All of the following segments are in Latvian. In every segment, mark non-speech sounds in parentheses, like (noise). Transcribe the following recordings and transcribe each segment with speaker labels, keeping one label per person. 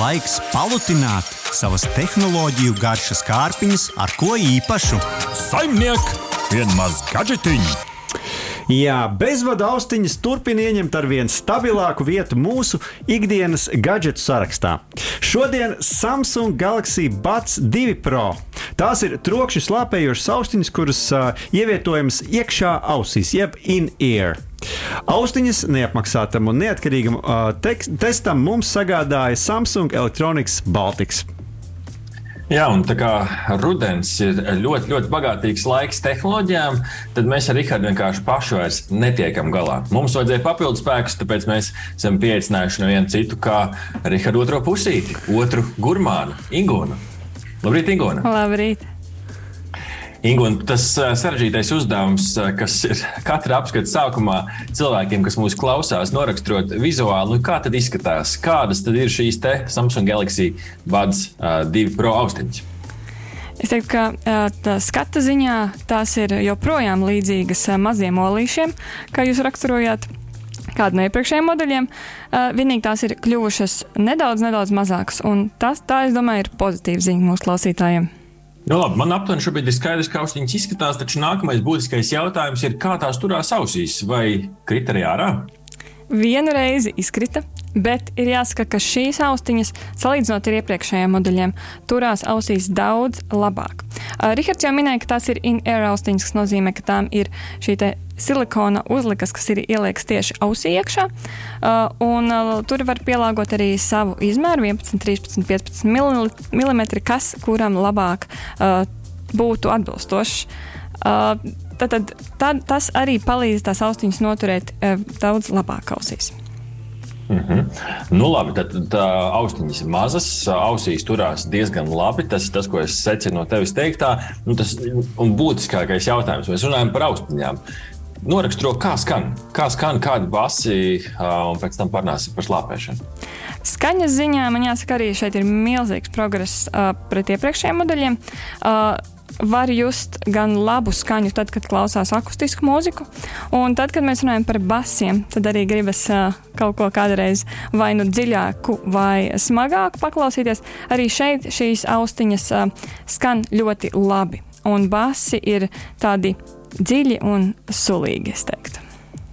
Speaker 1: laiks palutināt savas tehnoloģiju garšas kārpiņas ar ko īpašu.
Speaker 2: Saimniek, vienmaz gadžetiņu!
Speaker 3: Jā, bezvadu austiņas turpina ieņemt ar vien stabilāku vietu mūsu ikdienas gadgetu sarakstā. Šodien Samsung Galaxy Buds 2 Pro. Tās ir trokšņi slāpējošas austiņas, kuras uh, ievietojamas iekšā ausīs, jeb in-ear. Austiņas neapmaksātam un neatkarīgam uh, testam mums sagādāja Samsung Electronics Baltics.
Speaker 4: Jā, un tā kā rudens ir ļoti, ļoti bagātīgs laiks tehnoloģijām, tad mēs ar Rīgārdu vienkārši paši vairs netiekam galā. Mums vajadzēja papildus spēkus, tāpēc mēs esam pieaicinājuši no viena citu, kā Rīgārdu otro pusīti, otru gurmānu, Ingūnu. Labrīt, Ingūna!
Speaker 5: Labrīt!
Speaker 4: Ingu, tas sarežģītais uzdevums, kas ir katra apskata sākumā cilvēkiem, kas mūs klausās, noraksturot vizuāli, nu, kā tad izskatās, kādas tad ir šīs Samsung Galaxy Buds 2 Pro austiņas.
Speaker 5: Es teiktu, ka tā skata ziņā tās ir joprojām līdzīgas maziem olīšiem, kā jūs raksturojāt. Kādu no iepriekšējiem modeļiem. Uh, vienīgi tās ir kļuvušas nedaudz, nedaudz mazākas. Un tas, tā, es domāju, ir pozitīva ziņa mūsu klausītājiem.
Speaker 4: Nu, labi, man aptuveni šobrīd ir skaidrs, kā austiņas izskatās, taču nākamais būtiskais jautājums ir, kā tās turās ausīs vai krita arī ārā?
Speaker 5: Vienu reizi izkrita, bet ir jāsaka, ka šīs austiņas, salīdzinot ar iepriekšējiem modeļiem, turās ausīs daudz labāk. Uh, Rihards jau minēja, ka tās ir in-air austiņas, kas nozīmē, ka tām ir šī silikona uzlikas, kas ir ieliekts tieši ausī iekšā. Uh, un, uh, tur var pielāgot arī savu izmēru, 11, 13, 15 mm, kas kuram labāk uh, būtu atbilstošs. Uh, tad, tad, tad tas arī palīdz tās austiņas noturēt uh, daudz labāk ausīs.
Speaker 4: Mm -hmm. Nu, labi, tad tā austiņas ir mazas, ausīs turās diezgan labi. Tas ir tas, ko es secinu no tevis teiktā. Nu, tas ir būtiskākais jautājums. Mēs runājam par austiņām. Noraksturo, kā skan, kā skan kādi basi, un pēc tam parunāsim par slāpēšanu.
Speaker 5: Skaņas ziņā man jāsaka, arī šeit ir milzīgs progress uh, pret iepriekšējiem modeļiem. Uh, var just gan labu skaņu, tad, kad klausās akustisku mūziku, un tad, kad mēs runājam par basiem, tad arī gribas uh, kaut ko kādreiz vai nu dziļāku, vai smagāku paklausīties. Arī šeit šīs austiņas uh, skan ļoti labi, un basi ir tādi dziļi un sulīgi, es teiktu.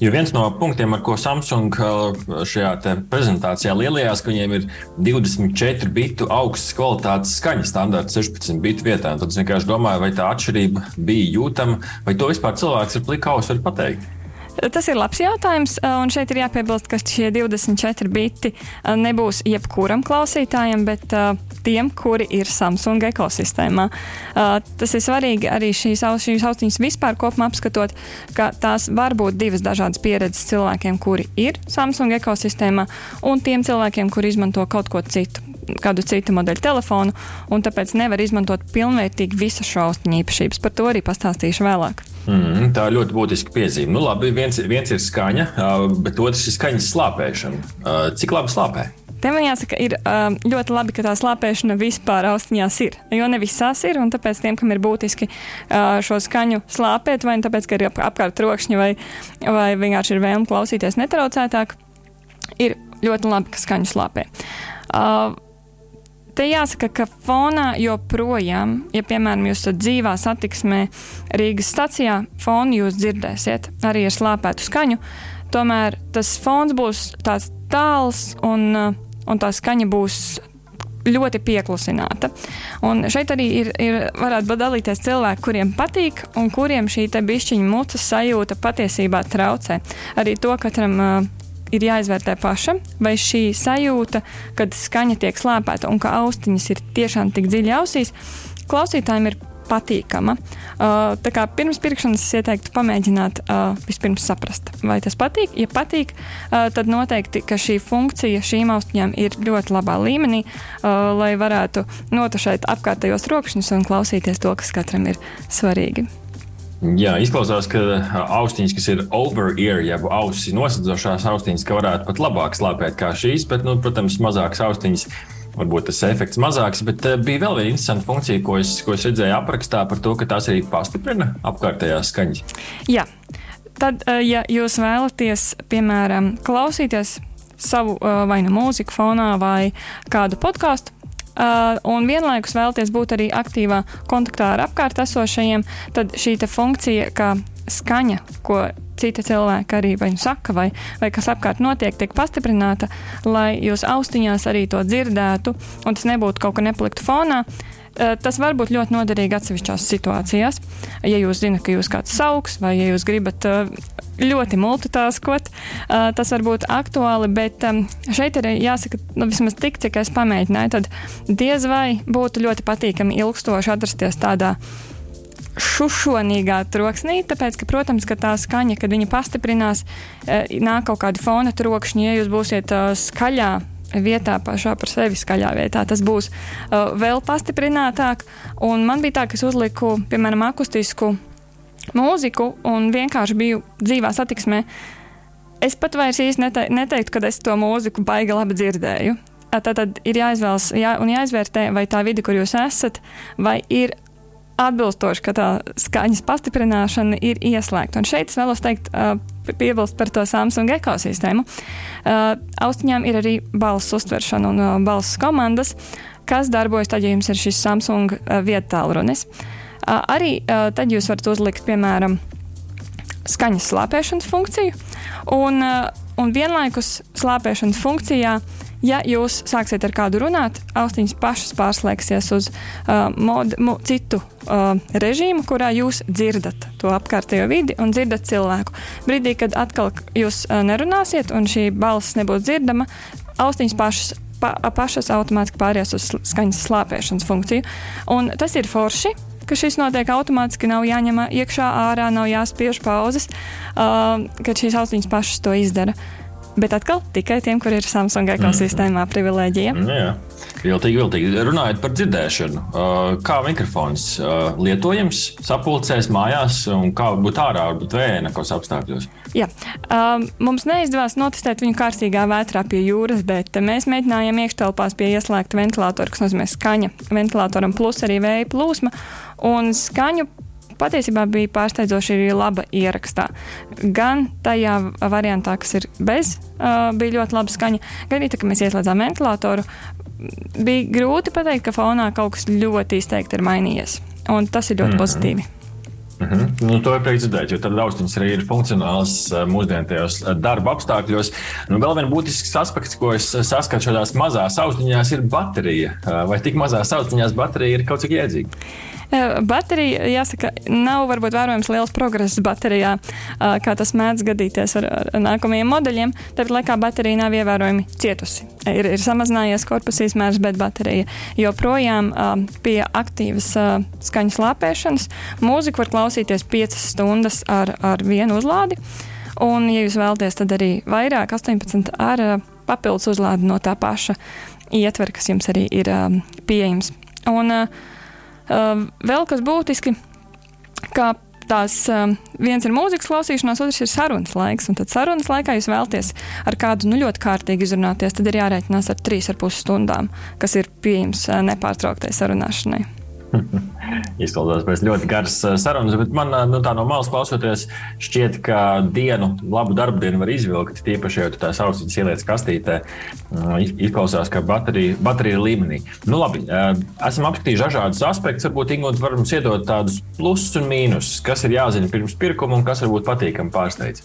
Speaker 4: Jo viens no punktiem, ar ko Samsung uh, šajā prezentācijā lielījās, ka viņiem ir 24 bitu augstas kvalitātes skaņas standarts 16 bitu vietā. Tad es vienkārši domāju, vai tā atšķirība bija jūtama, vai to vispār cilvēks ar pliku ausu var pateikt.
Speaker 5: Tas ir labs jautājums, un šeit ir jāpiebilst, ka šie 24 biti nebūs jebkuram klausītājam, bet tiem, kuri ir Samsung ekosistēmā. Tas ir svarīgi arī šīs, šīs austiņas vispār kopumā apskatot, ka tās var būt divas dažādas pieredzes cilvēkiem, kuri ir Samsung ekosistēmā, un tiem cilvēkiem, kuri izmanto kaut ko citu kādu citu modeļu telefonu, un tāpēc nevar izmantot pilnvērtīgi visas šo austiņu īpašības. Par to arī pastāstīšu vēlāk.
Speaker 4: Mm, tā ir ļoti būtiska piezīme. Nu, labi, viens, viens ir skaņa, bet otrs ir skaņas slāpēšana. Cik labi slāpē?
Speaker 5: Te man jāsaka, ir ļoti labi, ka tā slāpēšana vispār austiņās ir. Jo ne visās ir, un tāpēc tiem, kam ir būtiski šo skaņu slāpēt, vai nu tāpēc, ka ir apkārt trokšņi, vai, vai vienkārši ir vēlme klausīties netraucētāk, ir ļoti labi, ka skaņu slāpē. Uh, Te jāsaka, ka fonā joprojām, ja piemēram jūs esat dzīvā satiksmē Rīgas stacijā, fonu jūs dzirdēsiet arī ar slāpētu skaņu. Tomēr tas fons būs tāds tāls un, un tā skaņa būs ļoti pieklusināta. Un šeit arī ir, ir varētu dalīties cilvēki, kuriem patīk un kuriem šī bišķiņa mucas sajūta patiesībā traucē. Arī to katram uh, ir jāizvērtē pašam, vai šī sajūta, kad skaņa tiek slēpēta un ka austiņas ir tiešām tik dziļi ausīs, klausītājiem ir patīkama. Uh, tā kā pirms pirkšanas es ieteiktu pamēģināt uh, vispirms saprast, vai tas patīk. Ja patīk, uh, tad noteikti šī funkcija šīm austiņām ir ļoti labā līmenī, uh, lai varētu notušēt apkārtējos rokšņus un klausīties to, kas katram ir svarīgi.
Speaker 4: Jā, izklausās, ka austiņas, kas ir over-ear, jeb ausis nosedzošās austiņas, ka varētu pat labāk slāpēt kā šīs, bet, nu, protams, mazākas austiņas. Varbūt tas efekts mazāks, bet bija vēl viena interesanta funkcija, ko es, ko es redzēju aprakstā par to, ka tās arī pastiprina apkārtējās skaņas.
Speaker 5: Jā, tad, ja jūs vēlaties, piemēram, klausīties savu uh, vai nu mūziku fonā vai kādu podkāstu. Uh, un vienlaikus vēlaties būt arī aktīvā kontaktā ar apkārt esošajiem, tad šī funkcija, kā skaņa, ko citi cilvēki arī vai nu saka, vai, vai kas apkārt notiek, tiek pastiprināta, lai jūs austiņās arī to dzirdētu, un tas nebūtu kaut kā nepliktu fonā. Uh, tas var būt ļoti noderīgi atsevišķās situācijās. Ja jūs zinat, ka jūs kāds sauks, vai ja jūs gribat ļoti multitaskot. Tas var būt aktuāli, bet šeit ir jāsaka, nu, vismaz tik, cik es pamēģināju, tad diez vai būtu ļoti patīkami ilgstoši atrasties tādā šušonīgā troksnī, tāpēc, ka, protams, ka tā skaņa, kad viņa pastiprinās, nāk kaut kāda fona trokšņa, ja jūs būsiet skaļā vietā, pašā par sevi skaļā vietā. Tas būs uh, vēl pastiprinātāk. Un man bija tā, ka es uzliku, piemēram, akustisku mūziku un vienkārši biju dzīvā satiksmē. Es pat vairs īsti nete, neteiktu, ka es to mūziku baigi labi dzirdēju. Tad, tad ir jāizvēlas jā, un jāizvērtē, vai tā vide, kur jūs esat, vai ir atbilstoši, ka tā skaņas pastiprināšana ir ieslēgta. Un šeit es vēlos teikt, piebilst par to Samsung ekosistēmu. Austiņām ir arī balss uztveršana un balss komandas, kas darbojas tad, ja jums ir šis Samsung vietālrunis. Arī tad jūs varat uzlikt, piemēram, skaņas slāpēšanas funkciju, un, un vienlaikus slāpēšanas funkcijā Ja jūs sāksiet ar kādu runāt, austiņas pašas pārslēgsies uz uh, mod, mo, citu uh, režīmu, kurā jūs dzirdat to apkārtējo vidi un dzirdat cilvēku. Brīdī, kad atkal jūs uh, nerunāsiet un šī balss nebūs dzirdama, austiņas pašas pa, pašas automātiski pāries uz skaņas slāpēšanas funkciju. Un tas ir forši, šis notiek automātiski, nav jāņem iekšā, ārā, nav jāspiež pauzes, uh, kad šīs austiņas pašas to izdara. Bet atkal tikai tiem, kuriem ir Samsung ekosistēmā mm. privilēģija.
Speaker 4: Mm, jā, viltīgi, viltīgi. Runājot par dzirdēšanu, kā mikrofons lietojams sapulcēs mājās un kā būt ārā, varbūt vēja apstākļos?
Speaker 5: Jā, um, mums neizdevās notestēt viņu kārtīgā vētrā pie jūras, bet mēs mēģinājām iekštelpās pie ieslēgta ventilātora, kas nozīmē skaņa ventilātoram plus arī vēja plūsma. Un skaņu patiesībā bija pārsteidzoši arī laba ierakstā. Gan tajā variantā, kas ir bez, uh, bija ļoti laba skaņa, gan arī tā, ka mēs ieslēdzām ventilatoru. Bija grūti pateikt, ka fonā kaut kas ļoti izteikti ir mainījies. Un tas ir ļoti mm -hmm. pozitīvi.
Speaker 4: Mm -hmm. nu, to ir prieks dzirdēt, jo tad austiņas arī ir funkcionāls mūsdienu tajos darba apstākļos. Nu, vēl viens būtisks aspekts, ko es saskatu šādās mazās austiņās, ir baterija. Vai tik mazās austiņās baterija ir kaut cik jēdzīga?
Speaker 5: Baterija, jāsaka, nav varbūt vērojams liels progress baterijā, kā tas mēdz gadīties ar, ar nākamajiem modeļiem. Tāpat laikā baterija nav ievērojami cietusi. Ir, ir samazinājies korpusa izmērs, bet baterija joprojām pie aktīvas skaņas lāpēšanas mūziku var klausīties 5 stundas ar, ar vienu uzlādi. Un, ja jūs vēlaties, tad arī vairāk, 18 ar papildus uzlādi no tā paša ietvera, kas jums arī ir pieejams. Un, uh, vēl kas būtiski, kā tās um, viens ir mūzikas klausīšanās, otrs ir sarunas laiks. Un tad sarunas laikā jūs vēlaties ar kādu nu, ļoti kārtīgi izrunāties, tad ir jārēķinās ar 3,5 stundām, kas ir pieejams uh, nepārtrauktai sarunāšanai. (laughs)
Speaker 4: Izklausās pēc ļoti garas eh, sarunas, bet man eh, nu, tā no malas klausoties, šķiet, ka dienu, labu darbu dienu var izvilkt. Tīpaši, ja tu tās austiņas ieliec kastītē, mm, izklausās, ka baterija, baterija ir līmenī. Nu, labi, eh, esam apskatījuši dažādus aspektus. Varbūt Ingūna var mums iedot tādus plusus un mīnusus, kas ir jāzina pirms pirkuma un kas varbūt patīkami pārsteidz.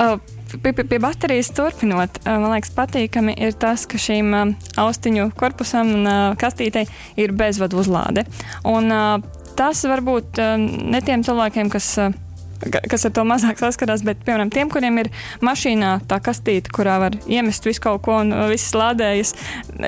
Speaker 5: Uh pie, pie, pie baterijas turpinot, man liekas, patīkami ir tas, ka šīm austiņu korpusam un kastītei ir bezvadu uzlāde. Un, tas varbūt ne tiem cilvēkiem, kas kas ar to mazāk saskarās, bet, piemēram, tiem, kuriem ir mašīnā tā kastīte, kurā var iemest visu kaut ko un viss lādējas,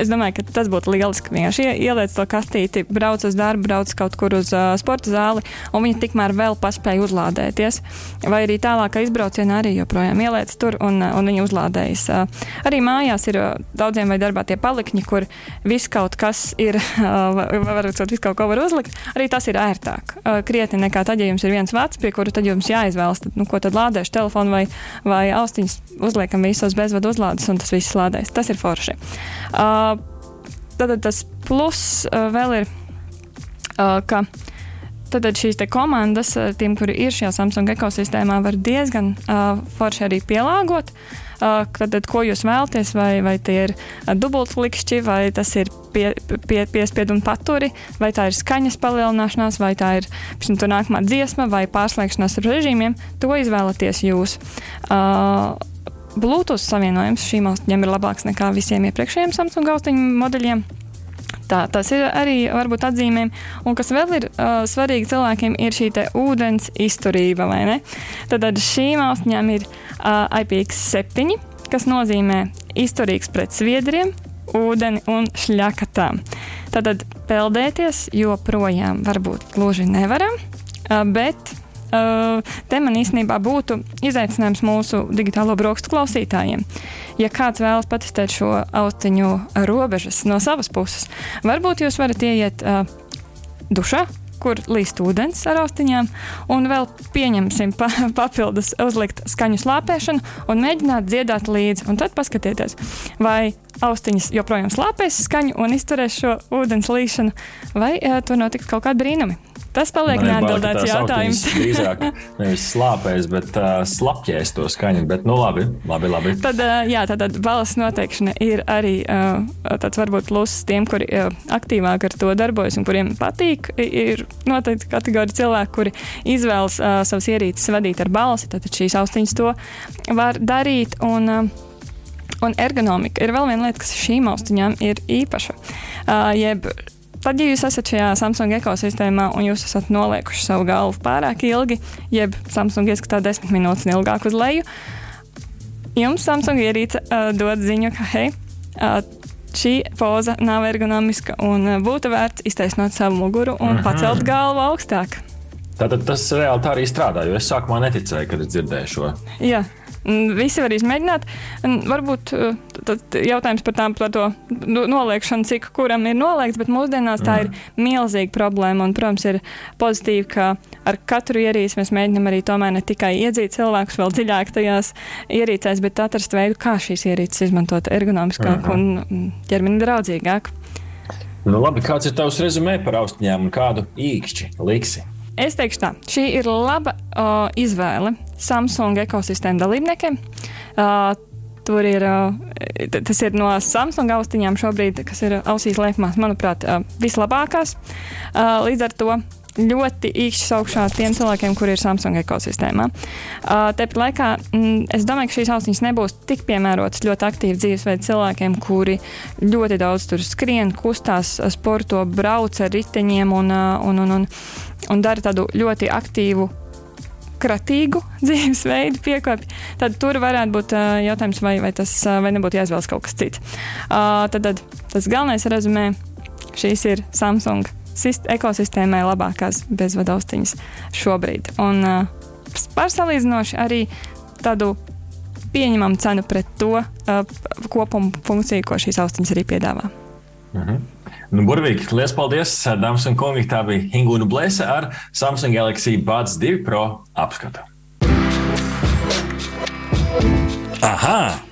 Speaker 5: es domāju, ka tas būtu lieliski. Vienkārši ieliec to kastīti, brauc uz darbu, brauc kaut kur uz uh, sporta zāli, un viņi tikmēr vēl paspēja uzlādēties. Vai arī tālākā izbraucienā arī joprojām ieliec tur un, un viņi uzlādējas. Uh, arī mājās ir daudziem vai darbā tie palikņi, kur viss kaut kas ir, (laughs) uh, varbūt visu kaut ko var uzlikt. Arī tas ir ērtāk. Uh, krietni nekā tad, ja jums ir viens vats, pie kura tad jums jums jāizvēlas, tad, nu, ko tad lādēšu telefonu vai, vai austiņas, uzliekam visos bezvadu uzlādes, un tas viss lādēs. Tas ir forši. Uh, tad tas plus uh, vēl ir, uh, ka tad šīs komandas, tiem, kuri ir šajā Samsung ekosistēmā, var diezgan uh, forši arī pielāgot. Uh, tad, ko jūs vēlaties, vai, vai tie ir dubultklikšķi, vai tas ir pie, pie, piespiedu un paturi, vai tā ir skaņas palielināšanās, vai tā ir piemēram, nākamā dziesma, vai pārslēgšanās ar režīmiem, to izvēlaties jūs. Uh, Bluetooth savienojums šīm austiņām ir labāks nekā visiem iepriekšējiem Samsung austiņu modeļiem. Tā, tas ir arī varbūt atzīmēm. Un kas vēl ir uh, svarīgi cilvēkiem, ir šī ūdens izturība. Tad šīm austiņām ir uh, IPX7, kas nozīmē izturīgs pret sviedriem, ūdeni un šļakatām. Tad peldēties joprojām varbūt gluži nevaram, uh, bet te man īstenībā būtu izaicinājums mūsu digitālo brokstu klausītājiem. Ja kāds vēlas patestēt šo austiņu robežas no savas puses, varbūt jūs varat ieiet uh, dušā, kur līst ūdens ar austiņām, un vēl pieņemsim pa, (laughs) papildus uzlikt skaņu slāpēšanu un mēģināt dziedāt līdzi. Un tad paskatieties, vai austiņas joprojām slāpēs skaņu un izturēs šo ūdens līšanu, vai uh, tur notiks kaut kādi brīnumi. Tas paliek neatbildēts jautājums.
Speaker 4: Drīzāk nevis slāpēs, bet uh, slapjēs to skaņu. Bet, nu, labi, labi. labi.
Speaker 5: Tad, uh, jā, tad balss noteikšana ir arī uh, tāds varbūt pluss tiem, kuri uh, aktīvāk ar to darbojas un kuriem patīk. Ir noteikti kategorija cilvēku, kuri izvēlas uh, savas ierīces vadīt ar balsi. Tad šīs austiņas to var darīt. Un, uh, Un ergonomika ir vēl viena lieta, kas šīm austiņām ir īpaša. Uh, jeb Tad, ja jūs esat šajā Samsung ekosistēmā un jūs esat noliekuši savu galvu pārāk ilgi, jeb Samsung ieskatā desmit minūtes ilgāk uz leju, jums Samsung ierīce uh, dod ziņu, ka hei, uh, šī poza nav ergonomiska un būtu vērts iztaisnot savu muguru un Aha. pacelt galvu augstāk.
Speaker 4: Tātad tas reāli tā arī strādā, jo es sākumā neticēju, kad dzirdēju šo.
Speaker 5: Jā. Visi var izmēģināt. Varbūt uh, jautājums par, tām, par to noliekšanu, cik kuram ir noliegts, bet mūsdienās tā ir mm. milzīga problēma. Un, protams, ir pozitīvi, ka ar katru ierīci mēs mēģinām arī tomēr ne tikai iedzīt cilvēkus vēl dziļāk tajās ierīcēs, bet atrast veidu, kā šīs ierīces izmantot ergonomiskāk Aha. un ķermeni draudzīgāk.
Speaker 4: Nu, labi, kāds ir tavs rezumē par austiņām un kādu īkšķi liksi?
Speaker 5: Es teikšu tā, šī ir laba uh, izvēle Samsung ekosistēmu dalībniekiem. Uh, Tur ir, tas ir no Samsung austiņām šobrīd, kas ir ausīs liekmās, manuprāt, vislabākās. Līdz ar to ļoti īkšķi augšā tiem cilvēkiem, kuriem ir Samsung ekosistēmā. Uh, Tāpat laikā mm, es domāju, ka šīs austiņas nebūs tik piemērotas ļoti aktīvi dzīvesveida cilvēkiem, kuri ļoti daudz tur skrien, kustās, sporto, brauc ar riteņiem un, un, un, un, un dara tādu ļoti aktīvu kratīgu (laughs) dzīvesveidu piekāpju, tad tur varētu būt uh, jautājums, vai, vai tas vai nebūtu jāizvēlas kaut kas cits. Uh, tad, tad tas galvenais rezumē šīs ir Samsung ekosistēmai labākās bezvadu austiņas šobrīd. Un uh, pārsalīdzinoši arī tādu pieņemamu cenu pret to uh, kopumu funkciju, ko šīs austiņas arī piedāvā.
Speaker 4: Mhm. Nu, burvīgi, liels paldies, dāmas un kungi. Tā bija Ingūna Blēsa ar Samsung Galaxy Buds 2 Pro apskatu.
Speaker 2: Aha!